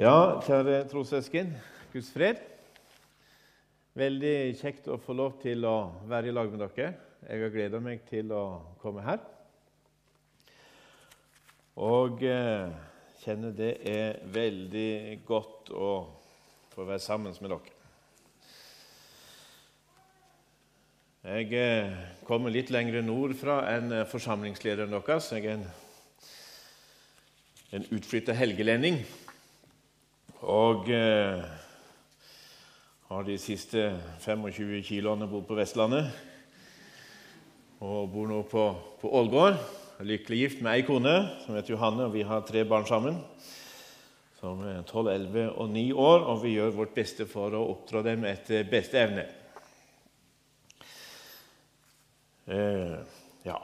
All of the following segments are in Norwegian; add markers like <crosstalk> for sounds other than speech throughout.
Ja, kjære trossøsken. Guds fred. Veldig kjekt å få lov til å være i lag med dere. Jeg har gleda meg til å komme her. Og eh, kjenner det er veldig godt å få være sammen med dere. Jeg eh, kommer litt lenger nordfra enn eh, forsamlingslederen deres. Jeg er en, en utflytta helgelending. Og eh, har de siste 25 kiloene bodd på Vestlandet. Og bor nå på, på Ålgård. Lykkelig gift med ei kone som heter Johanne, og vi har tre barn sammen. Som er 12, 11 og 9 år, og vi gjør vårt beste for å oppdra dem etter beste evne. Eh, ja.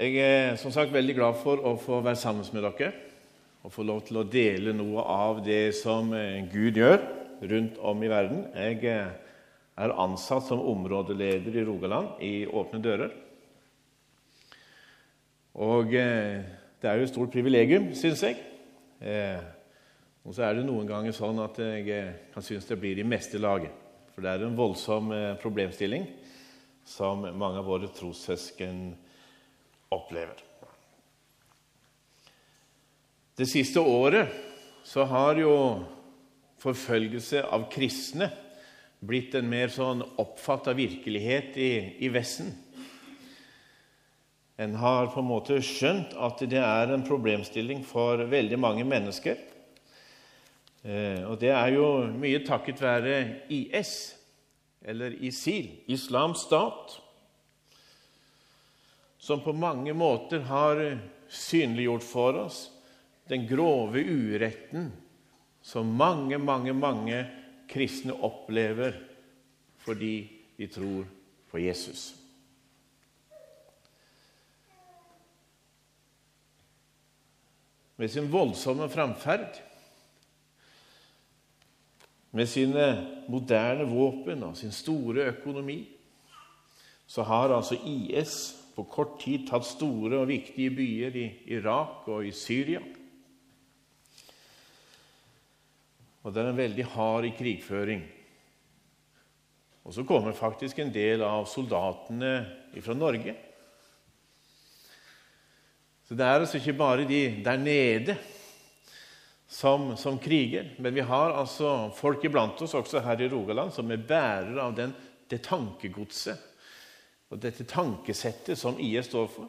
Jeg er som sagt veldig glad for å få være sammen med dere og få lov til å dele noe av det som eh, Gud gjør rundt om i verden. Jeg eh, er ansatt som områdeleder i Rogaland i Åpne dører. Og eh, det er jo et stort privilegium, syns jeg. Og så er det noen ganger sånn at jeg kan synes det blir i meste laget. For det er en voldsom problemstilling som mange av våre trossøsken opplever. Det siste året så har jo forfølgelse av kristne blitt en mer sånn oppfatta virkelighet i, i Vesten. En har på en måte skjønt at det er en problemstilling for veldig mange mennesker. Eh, og det er jo mye takket være IS, eller ISIL, Islams stat, som på mange måter har synliggjort for oss den grove uretten som mange, mange, mange kristne opplever fordi de tror på Jesus. Med sin voldsomme framferd, med sine moderne våpen og sin store økonomi, så har altså IS på kort tid tatt store og viktige byer i Irak og i Syria. Og det er en veldig hard i krigføring. Og så kommer faktisk en del av soldatene fra Norge. Så det er altså ikke bare de der nede som, som, kriger, men vi har altså folk iblant oss også her i Rogaland som er bærere av den, det tankegodset og dette tankesettet som IS står for.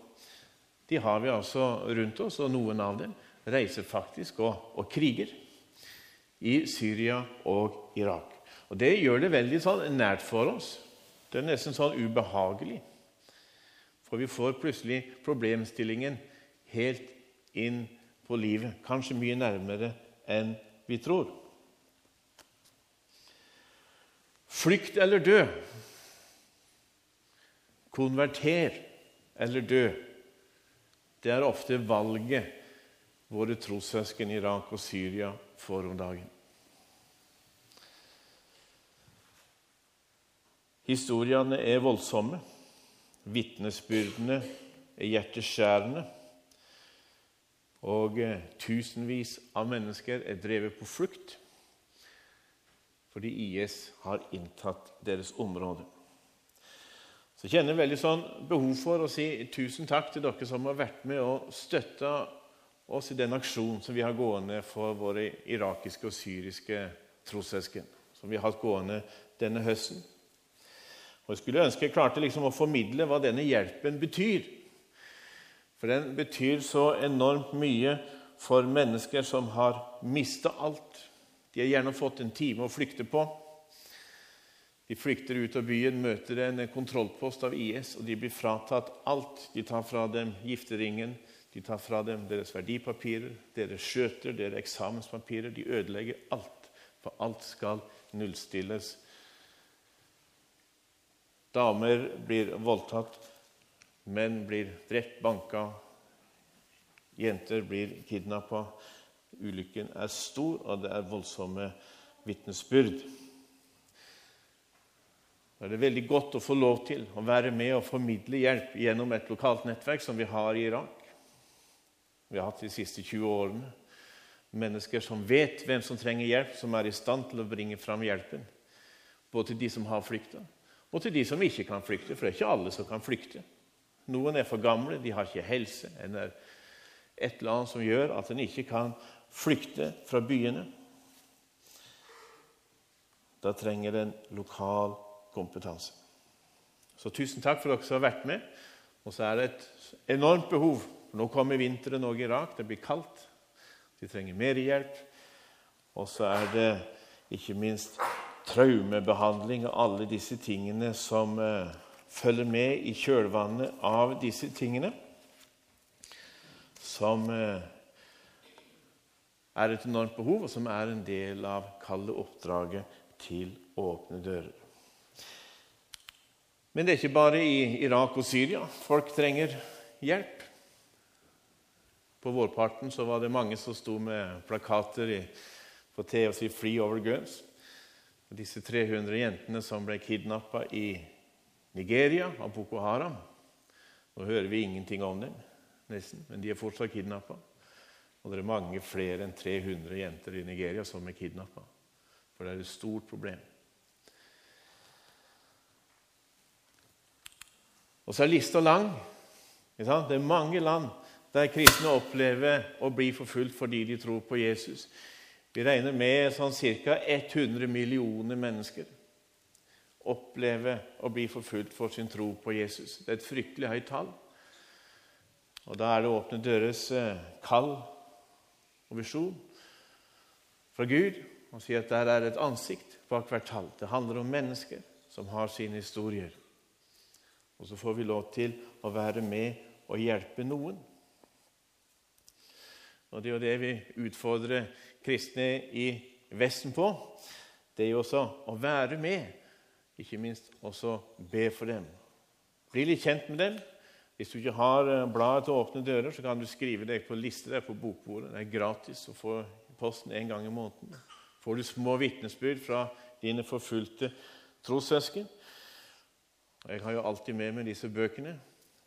De har vi altså rundt oss, og noen av dem reiser faktisk og, og kriger i Syria og Irak. Og Det gjør det veldig sånn nært for oss. Det er nesten sånn ubehagelig. For vi får plutselig problemstillingen helt inn på livet. Kanskje mye nærmere enn vi tror. Flykt eller dø. Konverter eller dø. Det er ofte valget våre trossøsken i Irak og Syria får om dagen. Historiene er voldsomme. Vitnesbyrdene er hjerteskjærende. Og eh, tusenvis av mennesker er drevet på flukt fordi IS har inntatt deres område. Så jeg kjenner veldig sånn behov for å si tusen takk til dere som har vært med og støtta oss i den aksjonen som vi har gående for våre irakiske og syriske trossøsken, som vi har hatt gående denne høsten. Og Jeg skulle ønske jeg klarte liksom å formidle hva denne hjelpen betyr. For den betyr så enormt mye for mennesker som har mista alt. De har gjerne fått en time å flykte på. De flykter ut av byen, møter en kontrollpost av IS, og de blir fratatt alt. De tar fra dem gifteringen, de tar fra dem deres verdipapirer, deres skjøter, deres eksamenspapirer. De ødelegger alt, for alt skal nullstilles. Damer blir voldtatt, menn blir drept, banka, jenter blir kidnappa. Ulykken er stor, og det er voldsomme vitnesbyrd. Da er det veldig godt å få lov til å være med og formidle hjelp gjennom et lokalt nettverk som vi har i Irak. Vi har hatt de siste 20 årene. Mennesker som vet hvem som trenger hjelp, som er i stand til å bringe fram hjelpen. Både til de som har flykta, og til de som ikke kan flykte. For det er ikke alle som kan flykte. Noen er for gamle, de har ikke helse. eller et eller annet som gjør at en ikke kan flykte fra byene. Da trenger en lokal kompetanse. Så tusen takk for dere som har vært med. Og så er det et enormt behov. Nå kommer vinteren òg i Irak. Det blir kaldt. De trenger mer hjelp. Og så er det ikke minst traumebehandling og alle disse tingene som uh, følger med i kjølvannet av disse tingene. Som uh, er et enormt behov, og som er en del av kalde oppdraget til åpne dører. Men det er ikke bare i Irak og Syria folk trenger hjelp. På vårparten så var det mange som sto med plakater i, på TV og si 'Free over girls'. Disse 300 jentene som ble kidnappa i Nigeria av Boko Haram Nå hører vi ingenting om dem, nesten, men de er fortsatt kidnappa. Og det er mange flere enn 300 jenter i Nigeria som er kidnappa. For det er et stort problem. Og så er lista lang. Det er mange land der kristne opplever å bli forfulgt fordi de tror på Jesus. Vi regner med sånn ca. 100 millioner mennesker opplever å bli forfulgt for sin tro på Jesus. Det er et fryktelig høyt tall. Og Da er det Åpne døres eh, kall og visjon fra Gud og sier at der er et ansikt bak hvert tall. Det handler om mennesker som har sine historier. Og så får vi lov til å være med og hjelpe noen. Og Det er jo det vi utfordrer kristne i Vesten på. Det er jo også å være med, ikke minst også be for dem. Bli litt kjent med dem. Hvis du ikke har eh, bladet til åpne dører, så kan du skrive deg på liste der på bokbordet. Det er gratis å få posten en gang i måneden. Får du små vitnesbyrd fra dine forfulgte trossøsken. Jeg har jo alltid med meg disse bøkene.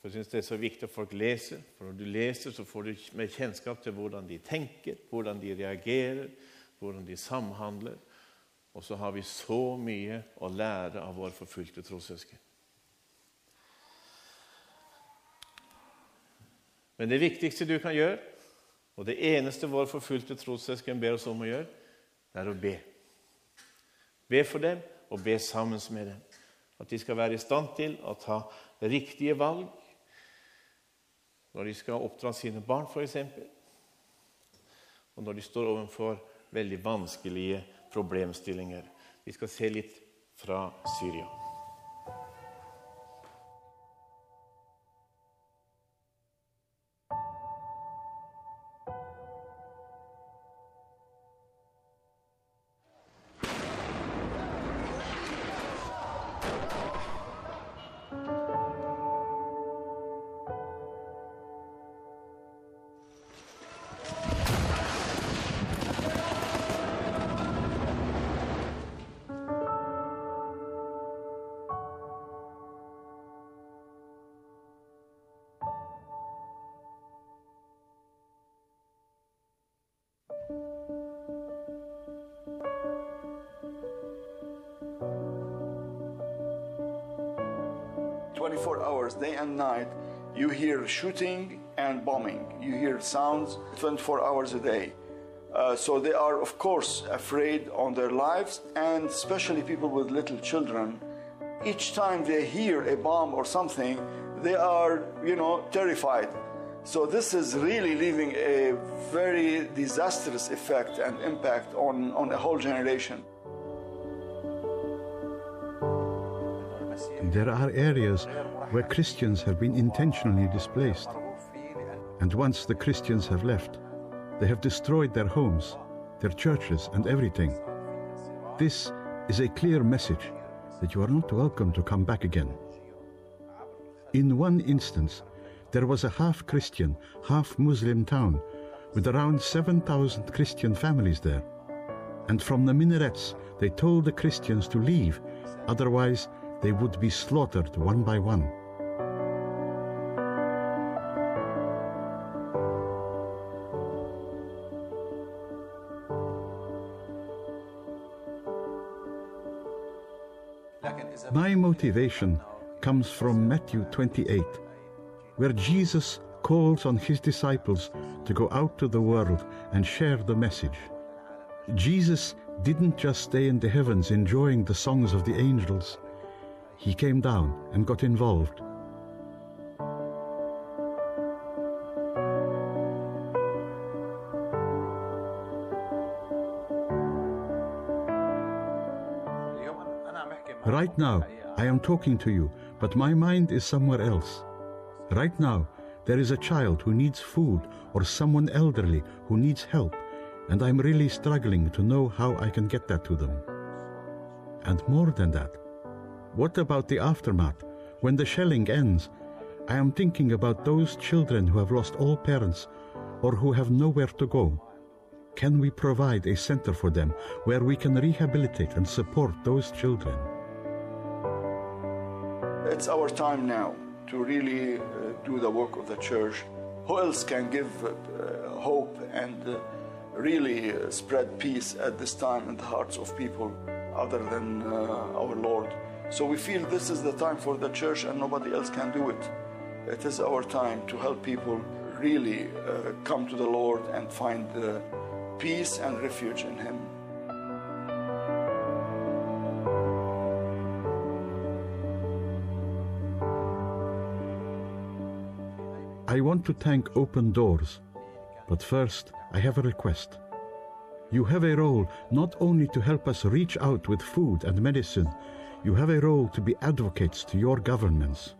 For jeg synes Det er så viktig at folk leser. For Når du leser, så får du mer kjennskap til hvordan de tenker, hvordan de reagerer, hvordan de samhandler. Og så har vi så mye å lære av våre forfulgte trossøsken. Men det viktigste du kan gjøre, og det eneste vår forfulgte trossøsken ber oss om å gjøre, det er å be. Be for dem og be sammen med dem. At de skal være i stand til å ta riktige valg når de skal oppdra sine barn, f.eks. Og når de står overfor veldig vanskelige problemstillinger. Vi skal se litt fra Syria. 24 hours, day and night, you hear shooting and bombing. You hear sounds 24 hours a day. Uh, so they are, of course, afraid on their lives, and especially people with little children. Each time they hear a bomb or something, they are, you know, terrified. So this is really leaving a very disastrous effect and impact on, on a whole generation. There are areas where Christians have been intentionally displaced. And once the Christians have left, they have destroyed their homes, their churches, and everything. This is a clear message that you are not welcome to come back again. In one instance, there was a half Christian, half Muslim town with around 7,000 Christian families there. And from the minarets, they told the Christians to leave, otherwise, they would be slaughtered one by one. My motivation comes from Matthew 28, where Jesus calls on his disciples to go out to the world and share the message. Jesus didn't just stay in the heavens enjoying the songs of the angels he came down and got involved. Right now, I am talking to you, but my mind is somewhere else. Right now, there is a child who needs food or someone elderly who needs help, and I'm really struggling to know how I can get that to them. And more than that, what about the aftermath? When the shelling ends, I am thinking about those children who have lost all parents or who have nowhere to go. Can we provide a center for them where we can rehabilitate and support those children? It's our time now to really uh, do the work of the church. Who else can give uh, hope and uh, really uh, spread peace at this time in the hearts of people other than uh, our Lord? So we feel this is the time for the church and nobody else can do it. It is our time to help people really uh, come to the Lord and find peace and refuge in Him. I want to thank Open Doors, but first I have a request. You have a role not only to help us reach out with food and medicine, you have a role to be advocates to your governments.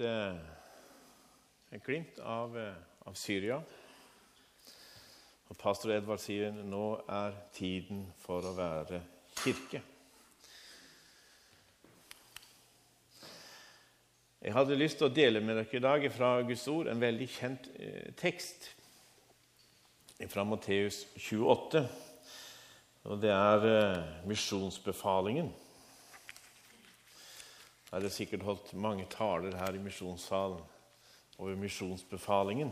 Et, eh, et glimt av, eh, av, Syria. Og pastor Edvard sier nå er tiden for å være kirke. Jeg hadde lyst til å dele med dere i dag fra Guds ord en veldig kjent eh, tekst fra Matteus 28. Og det er misjonsbefalingen. Jeg hadde sikkert holdt mange taler her i misjonssalen over misjonsbefalingen.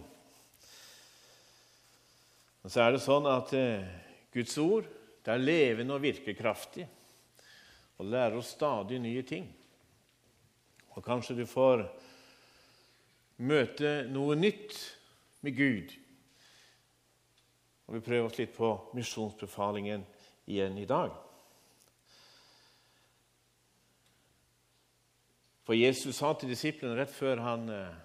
Men så er det sånn at eh, Guds ord det er levende og virkekraftig og lærer oss stadig nye ting. Og kanskje du får møte noe nytt med Gud. Og Vi prøver oss litt på misjonsbefalingen igjen i dag. For Jesus sa til disiplene rett før han eh,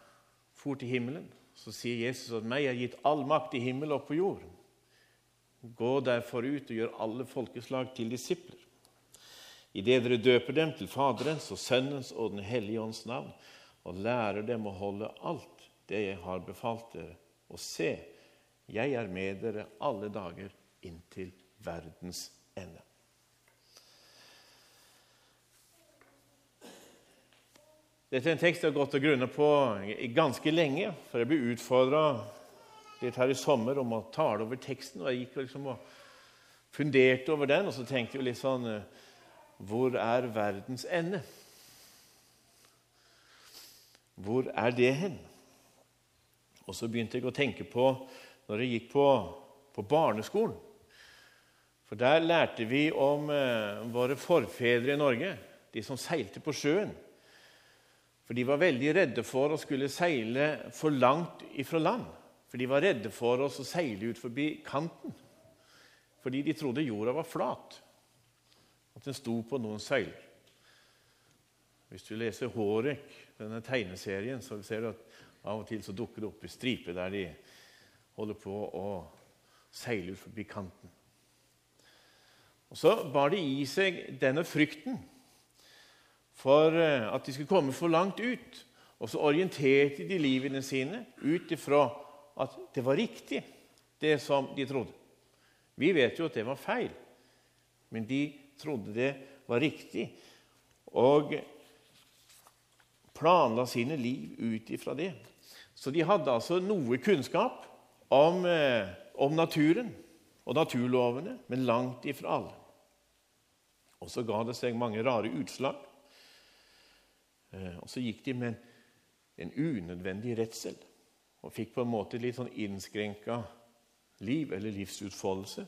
for til himmelen, så sier Jesus at 'meg er gitt all makt i himmel og på jord'. Gå derfor ut og gjør alle folkeslag til disipler. Idet dere døper dem til Faderens og Sønnens og Den hellige ånds navn, og lærer dem å holde alt det jeg har befalt dere, og se, jeg er med dere alle dager inntil verdens ende. Dette er en tekst jeg har gått og grunnet på ganske lenge. For jeg ble utfordra litt her i sommer om å tale over teksten. Og jeg gikk liksom og funderte over den, og så tenkte jeg litt sånn Hvor er verdens ende? Hvor er det hen? Og så begynte jeg å tenke på når jeg gikk på, på barneskolen. For der lærte vi om eh, våre forfedre i Norge, de som seilte på sjøen. For de var veldig redde for å skulle seile for langt ifra land. For de var redde for oss å seile ut forbi kanten. Fordi de trodde jorda var flat, at den sto på noen søyler. Hvis du leser Hårek, denne tegneserien, så ser du at av og til så dukker det opp en stripe der de holder på å seile ut forbi kanten. Og Så bar de i seg denne frykten for eh, at de skulle komme for langt ut. Og så orienterte de livene sine ut ifra at det var riktig, det som de trodde. Vi vet jo at det var feil, men de trodde det var riktig. Og planla sine liv ut ifra det. Så de hadde altså noe kunnskap om, eh, om naturen og naturlovene, men langt ifra alle. Og så ga det seg mange rare utslag. Eh, og så gikk de med en, en unødvendig redsel og fikk på en måte litt sånn innskrenka liv eller livsutfoldelse.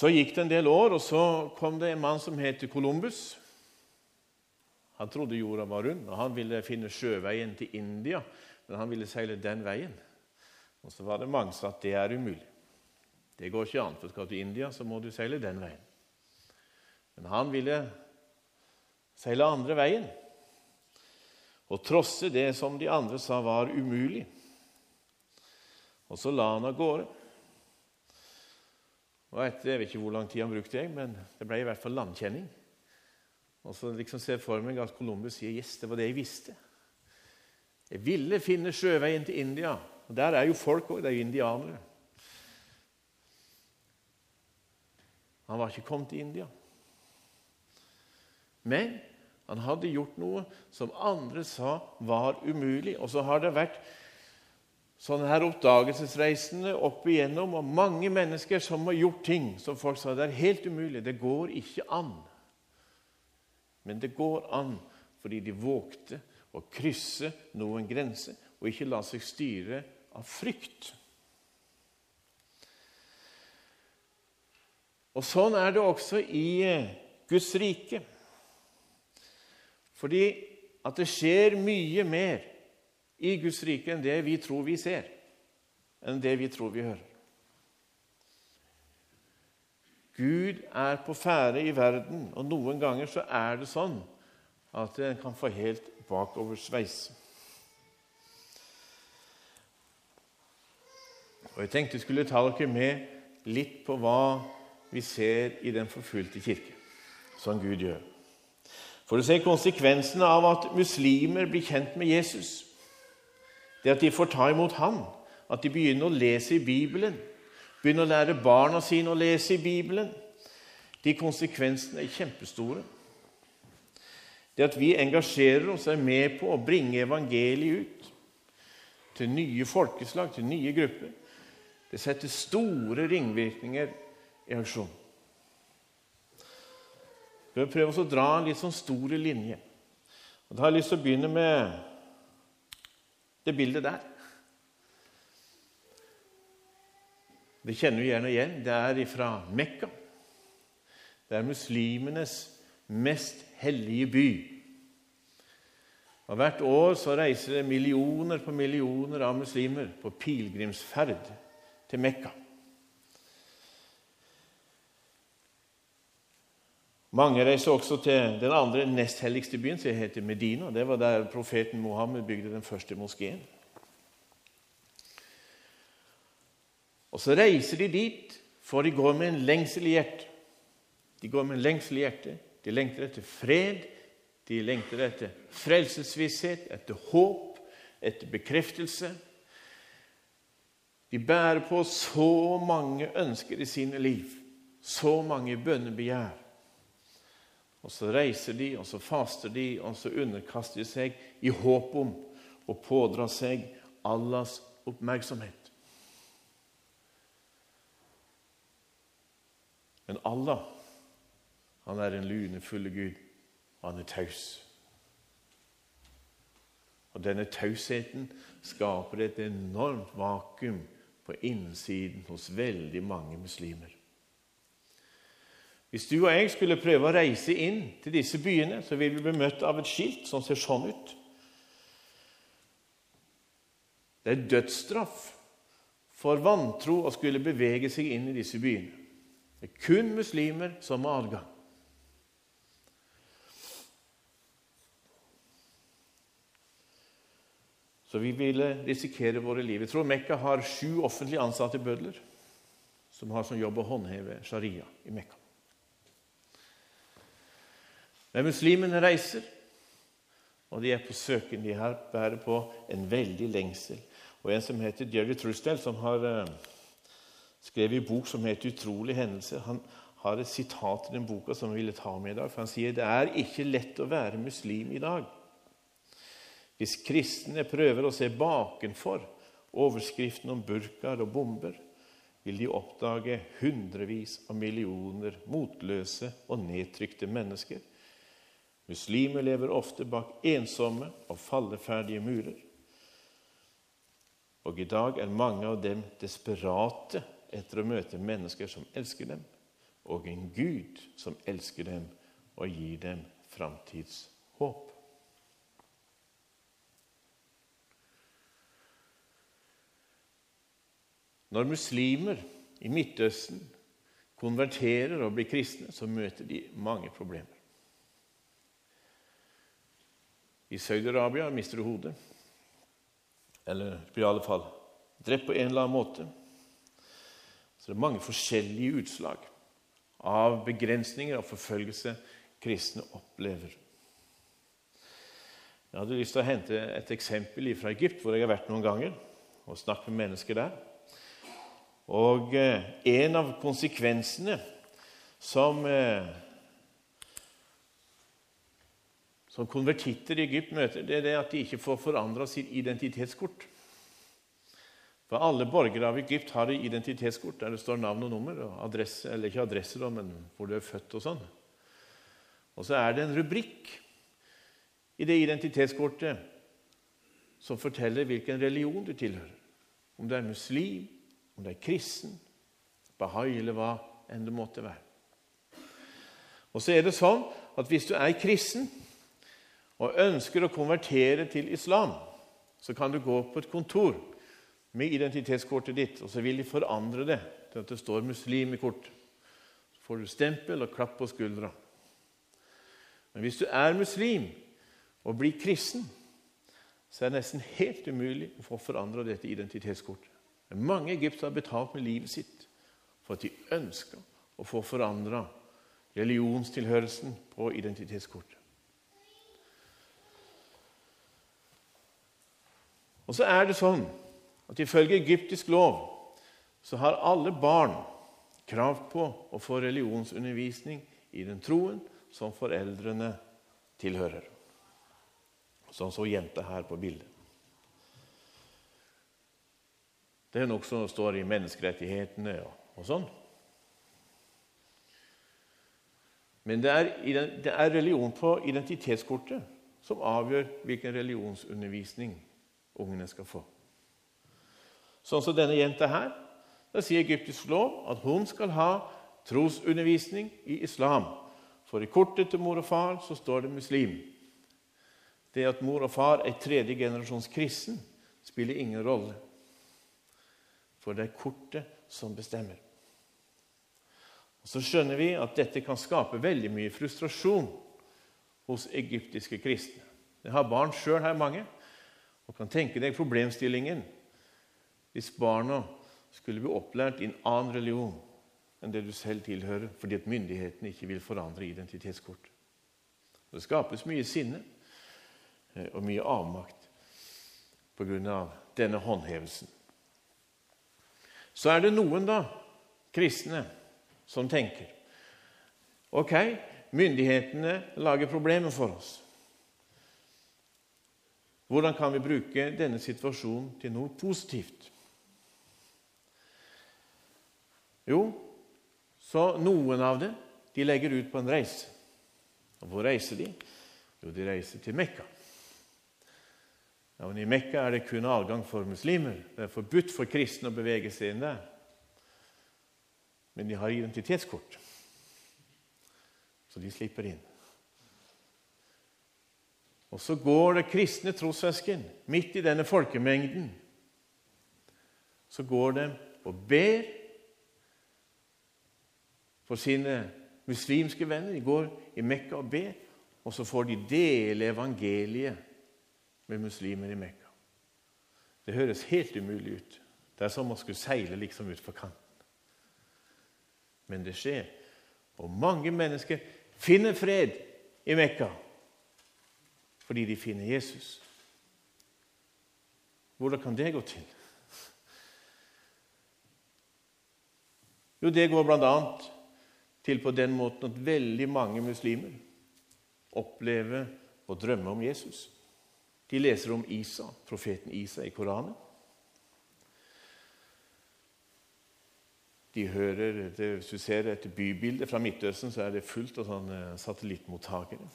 Så gikk det en del år, og så kom det en mann som het Columbus. Han trodde jorda var rund, og han ville finne sjøveien til India. Men han ville seile den veien. Og så var det mange som sa at det er umulig. Det går ikke an. For skal du til India, så må du seile den veien. Men han ville seile andre veien og trosse det som de andre sa var umulig. Og så la han av gårde. Og etter, Jeg vet ikke hvor lang tid han brukte, jeg, men det ble i hvert fall landkjenning. Og så liksom ser jeg for meg at Columbus sier yes, det var det jeg visste. Jeg ville finne sjøveien til India. Og Der er jo folk òg. Det er jo indianere. Han var ikke kommet til India. Men han hadde gjort noe som andre sa var umulig. Og så har det vært sånne her oppdagelsesreisende opp igjennom, og mange mennesker som har gjort ting som folk sa det er helt umulig. Det går ikke an. Men det går an fordi de vågte å krysse noen grenser og ikke la seg styre av frykt. Og Sånn er det også i Guds rike. Fordi at det skjer mye mer i Guds rike enn det vi tror vi ser, enn det vi tror vi hører. Gud er på ferde i verden, og noen ganger så er det sånn at en kan få helt bakoversveis. Og Jeg tenkte jeg skulle ta dere med litt på hva vi ser i den forfulgte kirke, som Gud gjør. For å se konsekvensene av at muslimer blir kjent med Jesus. Det at de får ta imot ham, at de begynner å lese i Bibelen, begynner å lære barna sine å lese i Bibelen. De konsekvensene er kjempestore. Det at vi engasjerer oss, er med på å bringe evangeliet ut til nye folkeslag, til nye grupper. Det setter store ringvirkninger i aksjon. Vi vil prøve å dra en litt sånn stor linje. Og Da har jeg lyst til å begynne med det bildet der. Det kjenner vi gjerne igjen. Det er fra Mekka. Det er muslimenes mest hellige by. Og Hvert år så reiser det millioner på millioner av muslimer på pilegrimsferd til Mekka. Mange reiser også til den andre nest helligste byen, som heter Medina. Det var der profeten Mohammed bygde den første moskeen. Og Så reiser de dit, for de går med en lengsel i hjertet. De går med en lengsel i hjertet. De lengter etter fred, de lengter etter frelsesvisshet, etter håp, etter bekreftelse. De bærer på så mange ønsker i sine liv, så mange bønnebegjær. Og så reiser de, og så faster de, og så underkaster de seg i håp om å pådra seg Allahs oppmerksomhet. Men Allah, han er en lunefulle Gud. og Han er taus. Og denne tausheten skaper et enormt vakuum på innsiden hos veldig mange muslimer. Hvis du og jeg skulle prøve å reise inn til disse byene, så vil vi bli møtt av et skilt som ser sånn ut. Det er dødsstraff for vantro å skulle bevege seg inn i disse byene. Det er kun muslimer som har adgang. Så vi ville risikere våre liv. Jeg tror Mekka har sju offentlig ansatte bødler som har som jobb å håndheve sharia i Mekka. Men muslimene reiser, og de er på søken. De her bærer på en veldig lengsel. Og En som heter Jerry Trusdell, som har uh, skrevet en bok som heter 'Utrolige hendelser', han, har et sitat i den boka som vi ville ta med i dag. for Han sier det er ikke lett å være muslim i dag. Hvis kristne prøver å se bakenfor overskriften om burkaer og bomber, vil de oppdage hundrevis av millioner motløse og nedtrykte mennesker. Muslimer lever ofte bak ensomme og falleferdige murer. Og i dag er mange av dem desperate etter å møte mennesker som elsker dem, og en Gud som elsker dem og gir dem framtidshåp. Når muslimer i Midtøsten konverterer og blir kristne, så møter de mange problemer. I Saudi-Arabia mister du hodet. Eller i alle fall drept på en eller annen måte. Så det er mange forskjellige utslag av begrensninger og forfølgelse kristne opplever. Jeg hadde lyst til å hente et eksempel fra Egypt, hvor jeg har vært noen ganger og snakket med mennesker der. Og eh, en av konsekvensene som, eh, som konvertitter i Egypt møter, det er det at de ikke får forandra sitt identitetskort. For Alle borgere av Egypt har et identitetskort der det står navn og nummer. og adresse, Eller ikke adresse, men hvor du er født og sånn. Og så er det en rubrikk i det identitetskortet som forteller hvilken religion du tilhører. Om du er muslim, om du er kristen, bahai eller hva enn det måtte være. Og så er det sånn at Hvis du er kristen og ønsker å konvertere til islam, så kan du gå på et kontor med identitetskortet ditt, og så vil de forandre det til at det står 'muslim' i kort. Så får du stempel og klapp på skuldra. Men hvis du er muslim og blir kristen, så er det nesten helt umulig å få forandra dette identitetskortet. Mange egyptere har betalt med livet sitt for at de ønsker å få forandra religionstilhørelsen på identitetskortet. Og så er det sånn at ifølge egyptisk lov så har alle barn krav på å få religionsundervisning i den troen som foreldrene tilhører. Sånn så jenta her på bildet. Det er noe som står i menneskerettighetene og, og sånn. Men det er, det er, religion på identitetskortet som avgjør hvilken religionsundervisning ungene skal få. Sånn som denne jenta her. Da sier egyptisk lov at hun skal ha trosundervisning i islam. For i kortet til mor og far så står det muslim. Det at mor og far er tredje generasjons kristen, spiller ingen rolle. For det er kortet som bestemmer. Og Så skjønner vi at dette kan skape veldig mye frustrasjon hos egyptiske kristne. Jeg har barn sjøl her, mange, og kan tenke deg problemstillingen hvis barna skulle bli opplært i en annen religion enn det du selv tilhører, fordi at myndighetene ikke vil forandre identitetskort. Det skapes mye sinne eh, og mye avmakt pga. denne håndhevelsen. Så er det noen da, kristne som tenker ok, myndighetene lager problemer for oss. Hvordan kan vi bruke denne situasjonen til noe positivt? Jo, så noen av dem de legger ut på en reise. Og hvor reiser de? Jo, de reiser til Mekka. Ja, men I Mekka er det kun adgang for muslimer. Det er forbudt for kristne å bevege seg inn der. Men de har identitetskort, så de slipper inn. Og så går det kristne trossøsken midt i denne folkemengden. Så går de og ber for sine muslimske venner. De går i Mekka og ber, og så får de dele evangeliet med muslimer i Mekka. Det høres helt umulig ut. Det er som å skulle seile liksom utfor kanten. Men det skjer. Og mange mennesker finner fred i Mekka fordi de finner Jesus. Hvordan kan det gå til? Jo, det går bl.a. til på den måten at veldig mange muslimer opplever og drømmer om Jesus. De leser om Isa, profeten Isa i Koranen. De hører, Hvis du ser et bybilde fra Midtøsten, så er det fullt av sånne satellittmottakere.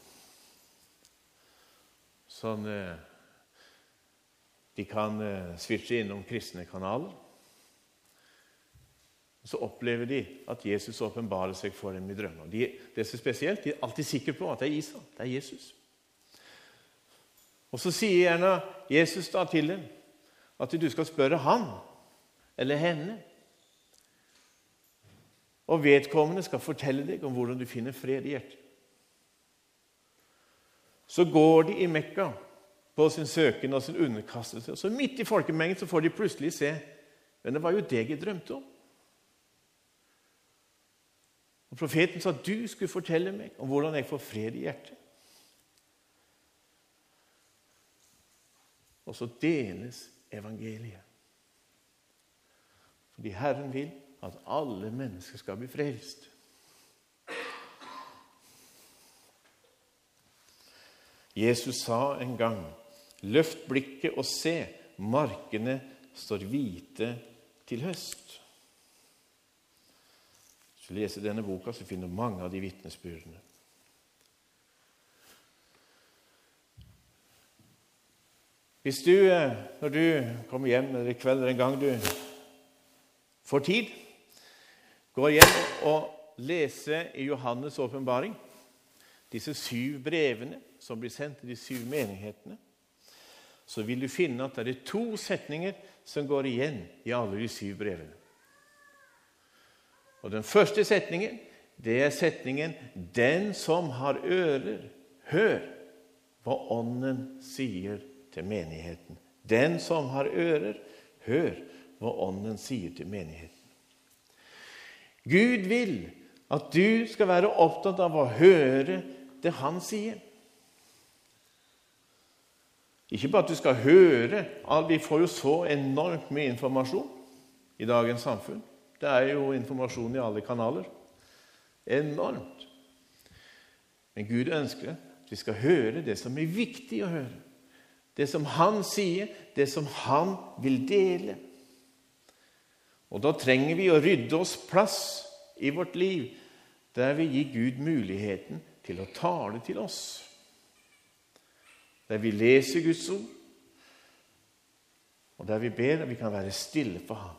Sånn, eh, de kan eh, switche innom kristne kanaler. Så opplever de at Jesus åpenbarer seg for dem i drømmer. De, det er så spesielt, de er alltid sikre på at det er Isa, det er Jesus. Og Så sier gjerne Jesus da til dem at du skal spørre han eller henne. Og vedkommende skal fortelle deg om hvordan du finner fred i hjertet. Så går de i Mekka på sin søken og sin underkastelse. Og så midt i folkemengden så får de plutselig se men det var jo deg jeg drømte om. Og Profeten sa at du skulle fortelle meg om hvordan jeg får fred i hjertet. Og så deles evangeliet. Fordi Herren vil at alle mennesker skal bli frelst. Jesus sa en gang, 'Løft blikket og se, markene står hvite til høst'. Hvis du leser denne boka, så finner du mange av de vitnesbyrdene. Hvis du, eh, når du kommer hjem eller i kveld eller en gang du får tid, går hjem og leser i Johannes' åpenbaring, disse syv brevene som blir sendt til de syv menighetene, så vil du finne at det er to setninger som går igjen i alle de syv brevene. Og Den første setningen det er setningen 'Den som har ører, hør hva Ånden sier til menigheten'. Den som har ører, hør hva Ånden sier til menigheten. Gud vil at du skal være opptatt av å høre det Han sier. Ikke bare at du skal høre Vi får jo så enormt mye informasjon i dagens samfunn. Det er jo informasjon i alle kanaler. Enormt. Men Gud ønsker at vi skal høre det som er viktig å høre. Det som Han sier, det som Han vil dele. Og Da trenger vi å rydde oss plass i vårt liv der vi gir Gud muligheten til å tale til oss. Der vi leser Guds ord, og der vi ber at vi kan være stille for Ham.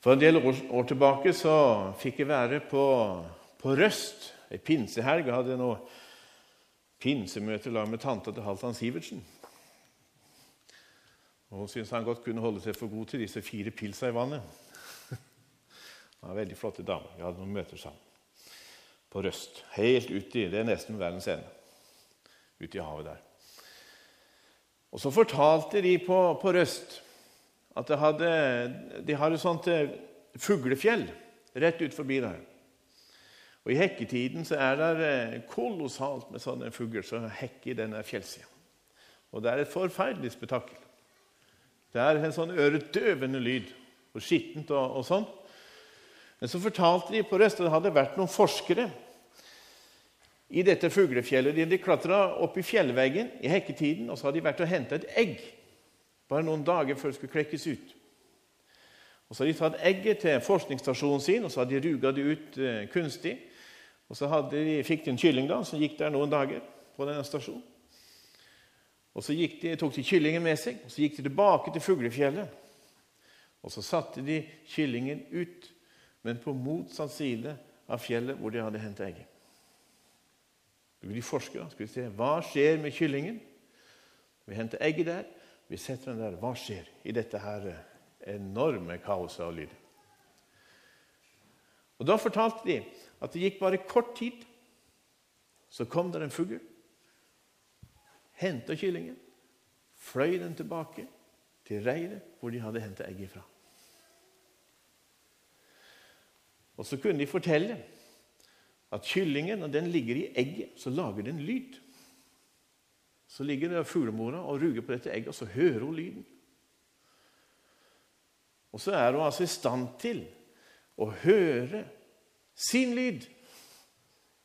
For en del år tilbake så fikk jeg være på, på Røst, ei pinsehelg. Jeg hadde noe pinsemøte sammen med tanta til Halvdan Sivertsen. Og Hun syntes han godt kunne holde seg for god til disse fire pilsa i vannet. <laughs> Hun var en veldig flotte dame. Vi hadde noen møter sammen på Røst. Helt uti Det er nesten verdens ende. Ute i havet der. Og så fortalte de på, på Røst at de hadde, de har et sånt eh, fuglefjell rett ut forbi der. Og I hekketiden så er det eh, kolossalt med sånne fugler som hekker denne fjellsida. Og det er et forferdelig spetakkel. Det er en sånn øredøvende lyd, og skittent og, og sånn. Men så fortalte de på Røst at det hadde vært noen forskere i dette fuglefjellet. De hadde klatra opp i fjellveggen i hekketiden, og så hadde de vært og henta et egg bare noen dager før det skulle klekkes ut. Og Så hadde de tatt egget til forskningsstasjonen sin og så hadde de ruga det ut eh, kunstig. Og Så de, fikk de en kylling da, som gikk der noen dager på denne stasjonen. Og Så de, tok de kyllingen med seg og så gikk de tilbake til fuglefjellet. Og Så satte de kyllingen ut, men på motsatt side av fjellet hvor de hadde hentet egget. De forske da? skulle se hva skjer med kyllingen. Vi henter egget der. Vi setter den der. Hva skjer i dette her enorme kaoset av lyd? Og Da fortalte de at det gikk bare kort tid, så kom det en fugl henta kyllingen, fløy den tilbake til reiret hvor de hadde henta egget fra. Og Så kunne de fortelle at kyllingen, når den ligger i egget, så lager den lyd. Så ligger fuglemora og ruger på dette egget, og så hører hun lyden. Og så er hun altså i stand til å høre sin lyd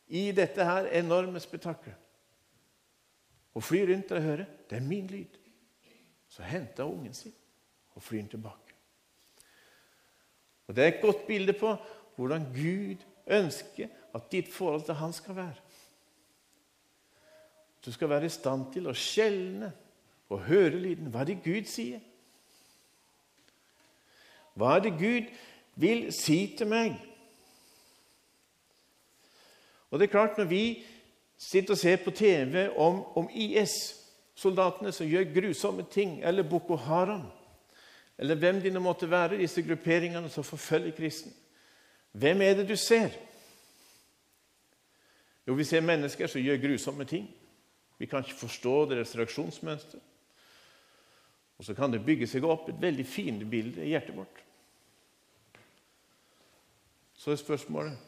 i dette her enorme spetakkelet. Og flyr rundt og hører det er min lyd. Så henter hun ungen sin og flyr tilbake. Og Det er et godt bilde på hvordan Gud ønsker at ditt forhold til Han skal være. Du skal være i stand til å skjelne og høre lyden. Hva er det Gud sier? Hva er det Gud vil si til meg? Og det er klart, Når vi sitter og ser på TV om, om IS-soldatene som gjør grusomme ting, eller Boko Haram, eller hvem de nå måtte være, disse grupperingene som forfølger kristne Hvem er det du ser? Jo, vi ser mennesker som gjør grusomme ting. Vi kan ikke forstå deres reaksjonsmønster. Og så kan det bygge seg opp et veldig fint bilde i hjertet vårt. Så er spørsmålet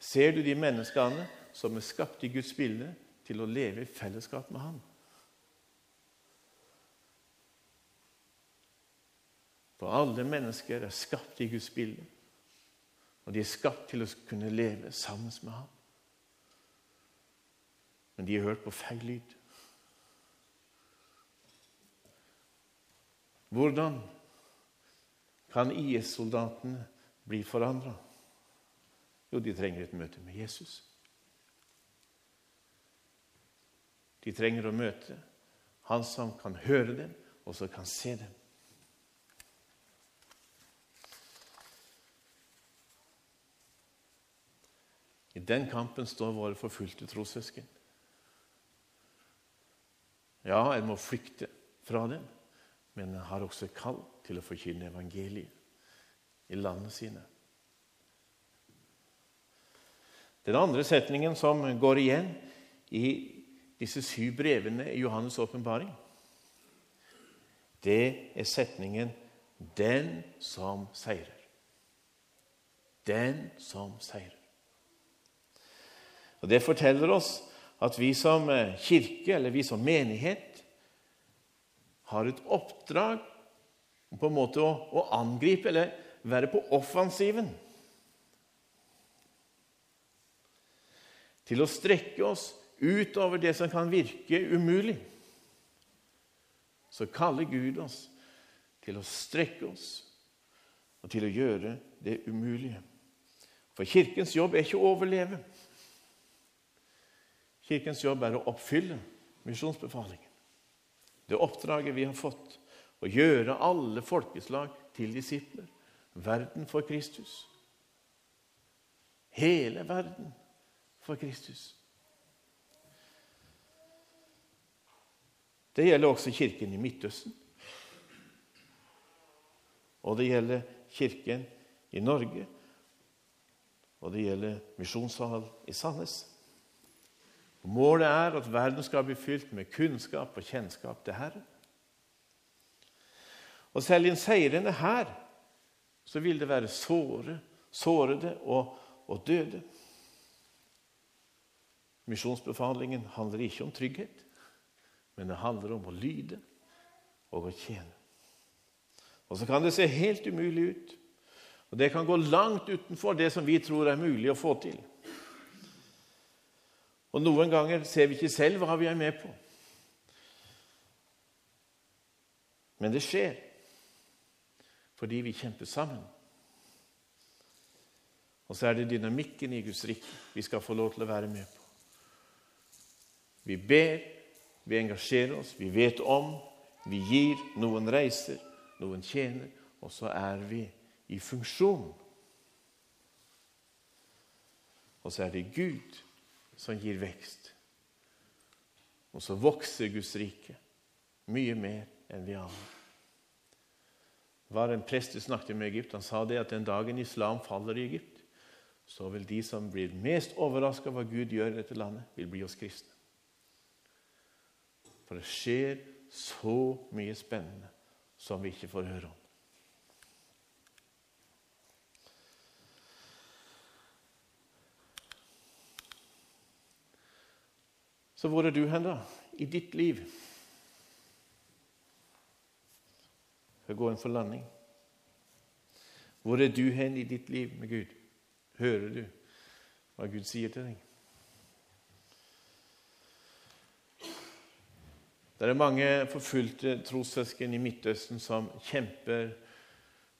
ser du de menneskene som er skapt i Guds bilde, til å leve i fellesskap med Han. For alle mennesker er skapt i Guds bilde, og de er skapt til å kunne leve sammen med Ham. Men de har hørt på feil lyd. Hvordan kan IS-soldatene bli forandra? Jo, de trenger et møte med Jesus. De trenger å møte han som kan høre dem, og som kan se dem. I den kampen står våre forfulgte trossøsken. Ja, en må flykte fra dem, men en har også kall til å forkynne evangeliet i landene sine. Den andre setningen som går igjen i disse syv brevene i Johannes' åpenbaring, det er setningen 'Den som seirer'. Den som seirer. Og Det forteller oss at vi som eh, kirke, eller vi som menighet, har et oppdrag på en måte å, å angripe eller være på offensiven. Til å strekke oss utover det som kan virke umulig, så kaller Gud oss til å strekke oss og til å gjøre det umulige. For Kirkens jobb er ikke å overleve. Kirkens jobb er å oppfylle misjonsbefalingen. Det oppdraget vi har fått, å gjøre alle folkeslag til disipler. Verden for Kristus. Hele verden for Kristus. Det gjelder også kirken i Midtøsten. Og det gjelder kirken i Norge. Og det gjelder misjonssal i Sandnes. Målet er at verden skal bli fylt med kunnskap og kjennskap til Herren. Og selv i en seirende hær så vil det være såre, sårede og, og døde. Misjonsbefalingen handler ikke om trygghet men det handler om å lyde og å tjene. Og så kan det se helt umulig ut. Og det kan gå langt utenfor det som vi tror er mulig å få til. Og noen ganger ser vi ikke selv hva vi er med på. Men det skjer fordi vi kjemper sammen. Og så er det dynamikken i Guds rike vi skal få lov til å være med på. Vi ber vi engasjerer oss, vi vet om, vi gir, noen reiser, noen tjener, og så er vi i funksjon. Og så er det Gud som gir vekst. Og så vokser Guds rike mye mer enn vi aner. Det var en prest du snakket med Egypt. Han sa det at den dagen islam faller i Egypt, så vil de som blir mest overraska over hva Gud gjør i dette landet, vil bli oss kristne. For det skjer så mye spennende som vi ikke får høre om. Så hvor er du hen, da? I ditt liv? Skal gå inn for landing. Hvor er du hen i ditt liv med Gud? Hører du hva Gud sier til deg? Det er mange forfulgte trossøsken i Midtøsten som kjemper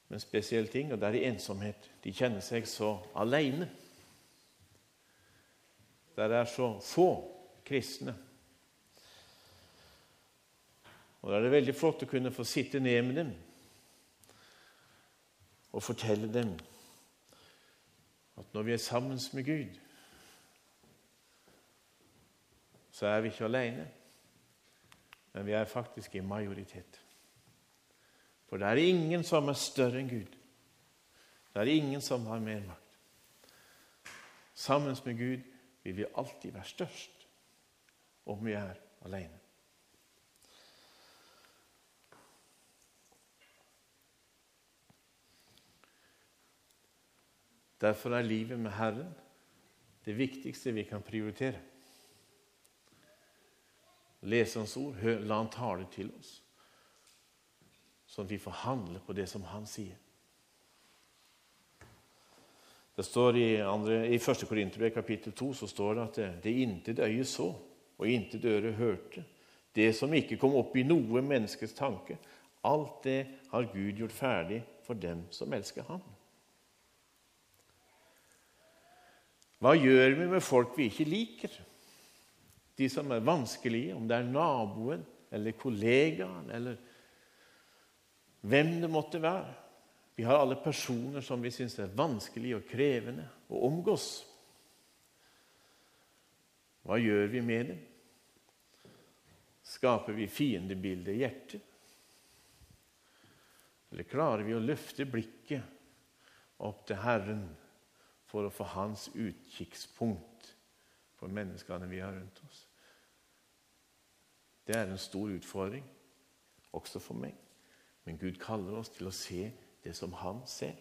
med en spesiell ting, og det er i ensomhet. De kjenner seg så alene. Der er så få kristne. Og Da er det veldig flott å kunne få sitte ned med dem og fortelle dem at når vi er sammen med Gud, så er vi ikke alene, men vi er faktisk i majoritet. For det er ingen som er større enn Gud. Det er ingen som har mer makt. Sammen med Gud vil vi alltid være størst om vi er alene. Derfor er livet med Herren det viktigste vi kan prioritere. Lese Hans ord, la Han tale til oss, sånn at vi får handle på det som Han sier. Det står I, andre, i 1. Korinterbrev kapittel 2 så står det at det, det intet øye så, og intet øre hørte, det som ikke kom opp i noe menneskes tanke, alt det har Gud gjort ferdig for dem som elsker Ham. Hva gjør vi med folk vi ikke liker? De som er vanskelige, om det er naboen eller kollegaen eller hvem det måtte være. Vi har alle personer som vi syns er vanskelig og krevende å omgås. Hva gjør vi med dem? Skaper vi fiendebildet i hjertet? Eller klarer vi å løfte blikket opp til Herren for å få hans utkikkspunkt for menneskene vi har rundt oss. Det er en stor utfordring, også for meg. Men Gud kaller oss til å se det som han ser.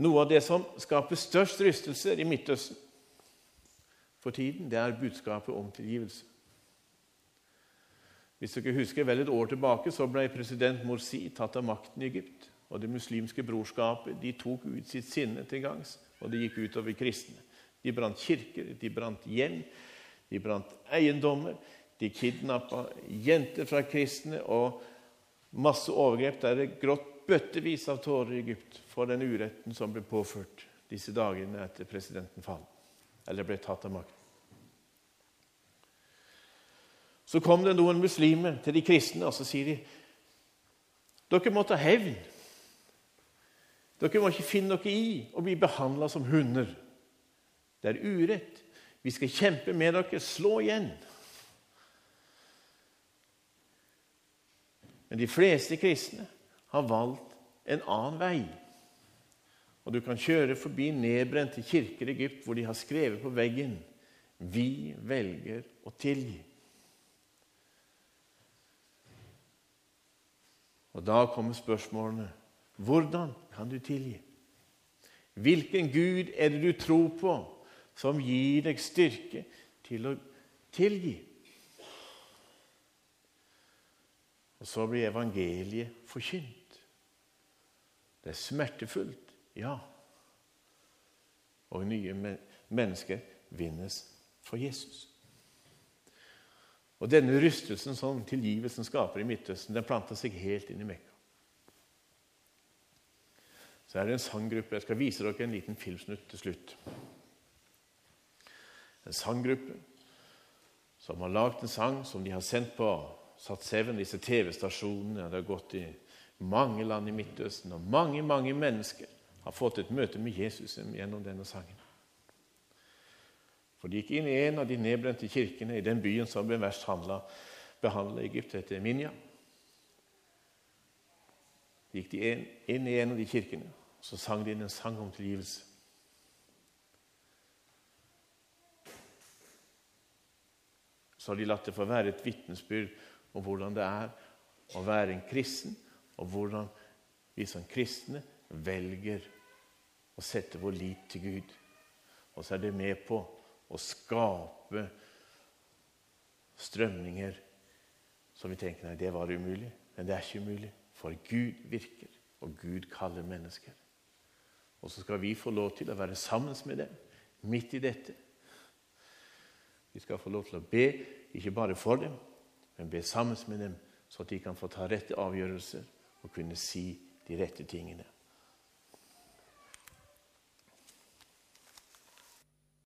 Noe av det som skaper størst rystelser i Midtøsten for tiden, det er budskapet om tilgivelse. Hvis dere husker vel Et år tilbake så ble president Morsi tatt av makten i Egypt og det muslimske brorskapet de tok ut sitt sinne til gangs, og det gikk utover kristne. De brant kirker, de brant hjem, de brant eiendommer. De kidnappa jenter fra kristne og masse overgrep. Der Det grått bøttevis av tårer i Egypt for den uretten som ble påført disse dagene etter presidenten falt, eller ble tatt av makten. Så kom det noen muslimer til de kristne, og så sier de dere må ta hevn. Dere må ikke finne dere i å bli behandla som hunder. Det er urett. Vi skal kjempe med dere. Slå igjen. Men de fleste kristne har valgt en annen vei. Og Du kan kjøre forbi nedbrente kirker i Egypt hvor de har skrevet på veggen 'Vi velger å tilgi'. Og Da kommer spørsmålene hvordan kan du tilgi? Hvilken Gud er det du tror på, som gir deg styrke til å tilgi? Og så blir evangeliet forkynt. Det er smertefullt, ja. Og nye mennesker vinnes for Jesus. Og Denne rystelsen som tilgivelsen skaper i Midtøsten, den planta seg helt inn i Mekka så er det en sanggruppe. Jeg skal vise dere en liten filmsnutt til slutt. En sanggruppe som har lagd en sang som de har sendt på Sat7, disse TV-stasjonene. Det har gått i mange land i Midtøsten, og mange mange mennesker har fått et møte med Jesus gjennom denne sangen. For De gikk inn i en av de nedbrente kirkene i den byen som ble verst behandla i Egypt, heter Minja. gikk de inn i en av de kirkene, så sang de inn en sang om tilgivelse. Så har de latt det få være et vitnesbyrd om hvordan det er å være en kristen, og hvordan vi som kristne velger å sette vår lit til Gud. Og så er det med på å skape strømninger som vi tenker nei, det var umulig. Men det er ikke umulig, for Gud virker Og Gud kaller mennesker. Og så skal vi få lov til å være sammen med dem midt i dette. Vi skal få lov til å be, ikke bare for dem, men be sammen med dem, så at de kan få ta rette avgjørelser og kunne si de rette tingene.